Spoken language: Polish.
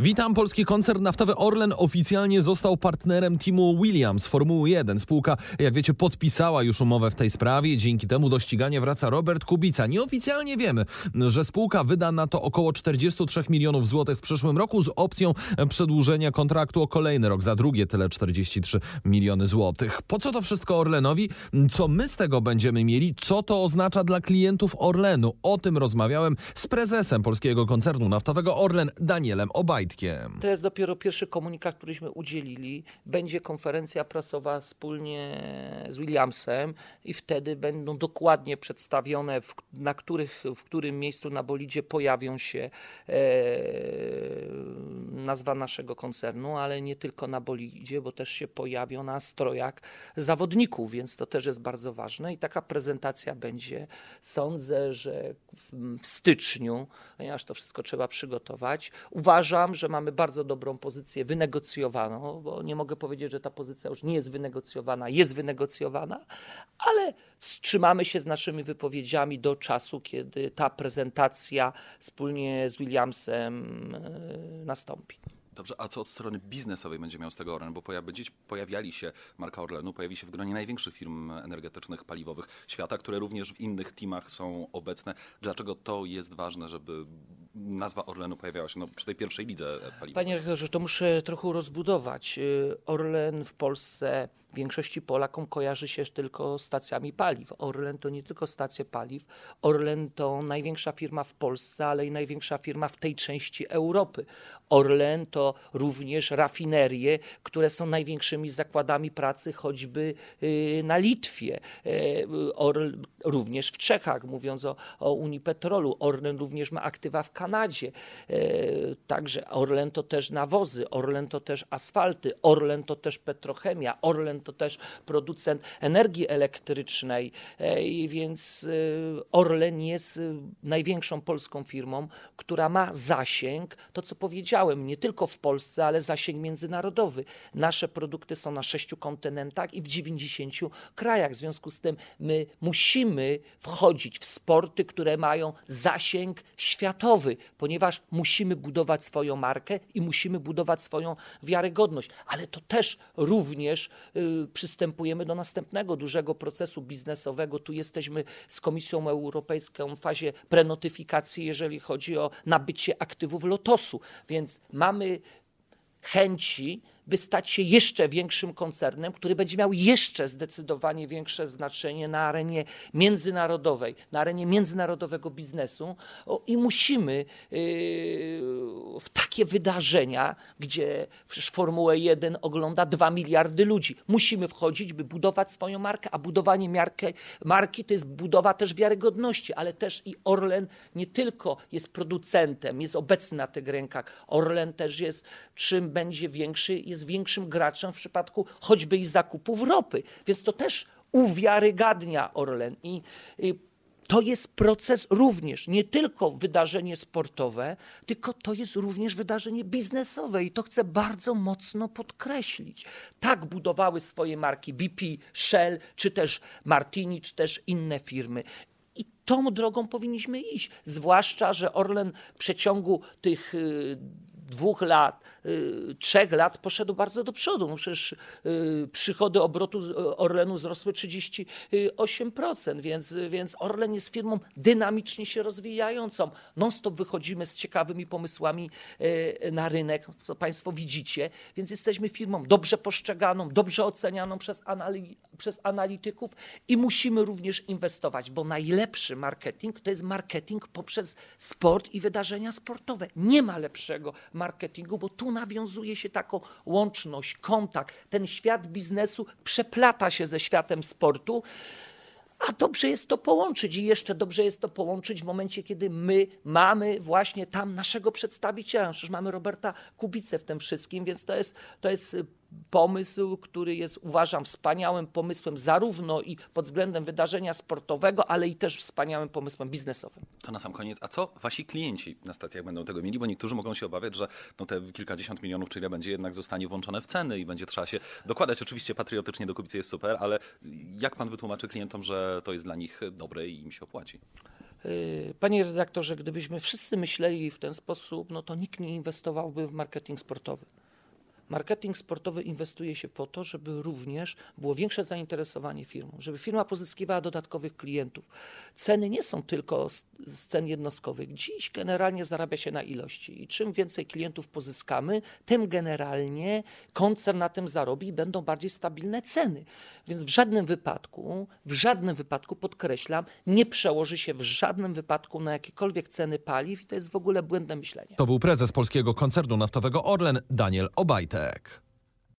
Witam. Polski koncern naftowy Orlen oficjalnie został partnerem teamu Williams Formuły 1. Spółka, jak wiecie, podpisała już umowę w tej sprawie. Dzięki temu do ścigania wraca Robert Kubica. Nieoficjalnie wiemy, że spółka wyda na to około 43 milionów złotych w przyszłym roku z opcją przedłużenia kontraktu o kolejny rok za drugie tyle 43 miliony złotych. Po co to wszystko Orlenowi? Co my z tego będziemy mieli? Co to oznacza dla klientów Orlenu? O tym rozmawiałem z prezesem polskiego koncernu naftowego Orlen Danielem To jest dopiero pierwszy komunikat, któryśmy udzielili. Będzie konferencja prasowa wspólnie z Williamsem i wtedy będą dokładnie przedstawione, w, na których, w którym miejscu na bolidzie pojawią się e, nazwa naszego koncernu, ale nie tylko na bolidzie, bo też się pojawią na strojach zawodników, więc to też jest bardzo ważne i taka prezentacja będzie, sądzę, że w, styczniu, ponieważ to wszystko trzeba przygotować. Uważam, że mamy bardzo dobrą pozycję wynegocjowaną, bo nie mogę powiedzieć, że ta pozycja już nie jest wynegocjowana, jest wynegocjowana, ale wstrzymamy się z naszymi wypowiedziami do czasu, kiedy ta prezentacja wspólnie z Williamsem e, nastąpi. Dobrze, a co od strony biznesowej będzie miał z tego Orlen? Bo dziś pojawiali się, marka Orlenu pojawi się w gronie największych firm energetycznych, paliwowych świata, które również w innych teamach są obecne. Dlaczego to jest ważne, żeby nazwa Orlenu pojawiała się no, przy tej pierwszej lidze paliwowej? Panie rektorze, to muszę trochę rozbudować. Y, Orlen w Polsce większości Polakom kojarzy się tylko stacjami paliw. Orlen to nie tylko stacje paliw. Orlen to największa firma w Polsce, ale i największa firma w tej części Europy. Orlen to również rafinerie, które są największymi zakładami pracy choćby y, na Litwie. Y, również w Czechach, mówiąc o, o Unii Petrolu. Orlen również ma aktywa w Kanadzie. Y, także Orlen to też nawozy, Orlen to też asfalty, Orlen to też petrochemia, Orlen to też producent energii elektrycznej, i więc Orlen jest największą polską firmą, która ma zasięg, to co powiedziałem, nie tylko w Polsce, ale zasięg międzynarodowy. Nasze produkty są na sześciu kontynentach i w 90 krajach. W związku z tym my musimy wchodzić w sporty, które mają zasięg światowy, ponieważ musimy budować swoją markę i musimy budować swoją wiarygodność. Ale to też również y, przystępujemy do następnego dużego procesu biznesowego. Tu jesteśmy z Komisją Europejską w fazie prenotyfikacji, jeżeli chodzi o nabycie aktywów Lotosu. Więc mamy chęci, by stać się jeszcze większym koncernem, który będzie miał jeszcze zdecydowanie większe znaczenie na arenie międzynarodowej, na arenie międzynarodowego biznesu. I musimy yy, w takie wydarzenia, gdzie Formułę 1 ogląda 2 miliardy ludzi, musimy wchodzić, by budować swoją markę, a budowanie marki, marki to jest budowa też wiarygodności, ale też i Orlen nie tylko jest producentem, jest obecny na tych rynkach, Orlen też jest, czym będzie większy, jest jest większym graczem w przypadku choćby i zakupów ropy. Więc to też uwiarygadnia Orlen. I, i to jest proces również, nie tylko wydarzenie sportowe, tylko to jest również wydarzenie biznesowe i to chcę bardzo mocno podkreślić. Tak budowały swoje marki BP, Shell, czy też Martini, czy też inne firmy. I tą drogą powinniśmy iść. Zwłaszcza, że Orlen w przeciągu tych y, dwóch lat, y, trzech lat poszedł bardzo do przodu. No przecież y, przychody obrotu Orlenu wzrosły 38%, więc, więc Orlen jest firmą dynamicznie się rozwijającą. Non-stop wychodzimy z ciekawymi pomysłami y, na rynek, to Państwo widzicie, więc jesteśmy firmą dobrze postrzeganą, dobrze ocenianą przez, anali przez analityków i musimy również inwestować, bo najlepszy marketing to jest marketing poprzez sport i wydarzenia sportowe. Nie ma lepszego marketingu, bo tu nawiązuje się taką łączność, kontakt. Ten świat biznesu przeplata się ze światem sportu. A dobrze jest to połączyć i jeszcze dobrze jest to połączyć w momencie, kiedy my mamy właśnie tam naszego przedstawiciela. Przecież mamy Roberta Kubicę w tym wszystkim, więc to jest, to jest pomysł, który jest uważam wspaniałym pomysłem zarówno i pod względem wydarzenia sportowego, ale i też wspaniałym pomysłem biznesowym. To na sam koniec, a co wasi klienci na stacjach będą tego mieli? Bo niektórzy mogą się obawiać, że no te kilkadziesiąt milionów, czyli będzie jednak zostanie włączone w ceny i będzie trzeba się dokładać. Oczywiście patriotycznie do kupicy jest super, ale jak pan wytłumaczy klientom, że to jest dla nich dobre i im się opłaci? Y, Panie redaktorze, gdybyśmy wszyscy myśleli w ten sposób, no to nikt nie inwestowałby w marketing sportowy. Marketing sportowy inwestuje się po to, żeby również było większe zainteresowanie firmą, żeby firma pozyskiwała dodatkowych klientów. Ceny nie są tylko z, cen jednostkowych. Dziś generalnie zarabia się na ilości i czym więcej klientów pozyskamy, tym generalnie koncern na tym zarobi i będą bardziej stabilne ceny. Więc w żadnym wypadku, w żadnym wypadku podkreślam, nie przełoży się w żadnym wypadku na jakiekolwiek ceny paliw i to jest w ogóle błędne myślenie. To był prezes polskiego koncernu naftowego Orlen, Daniel Obajtek. Tech.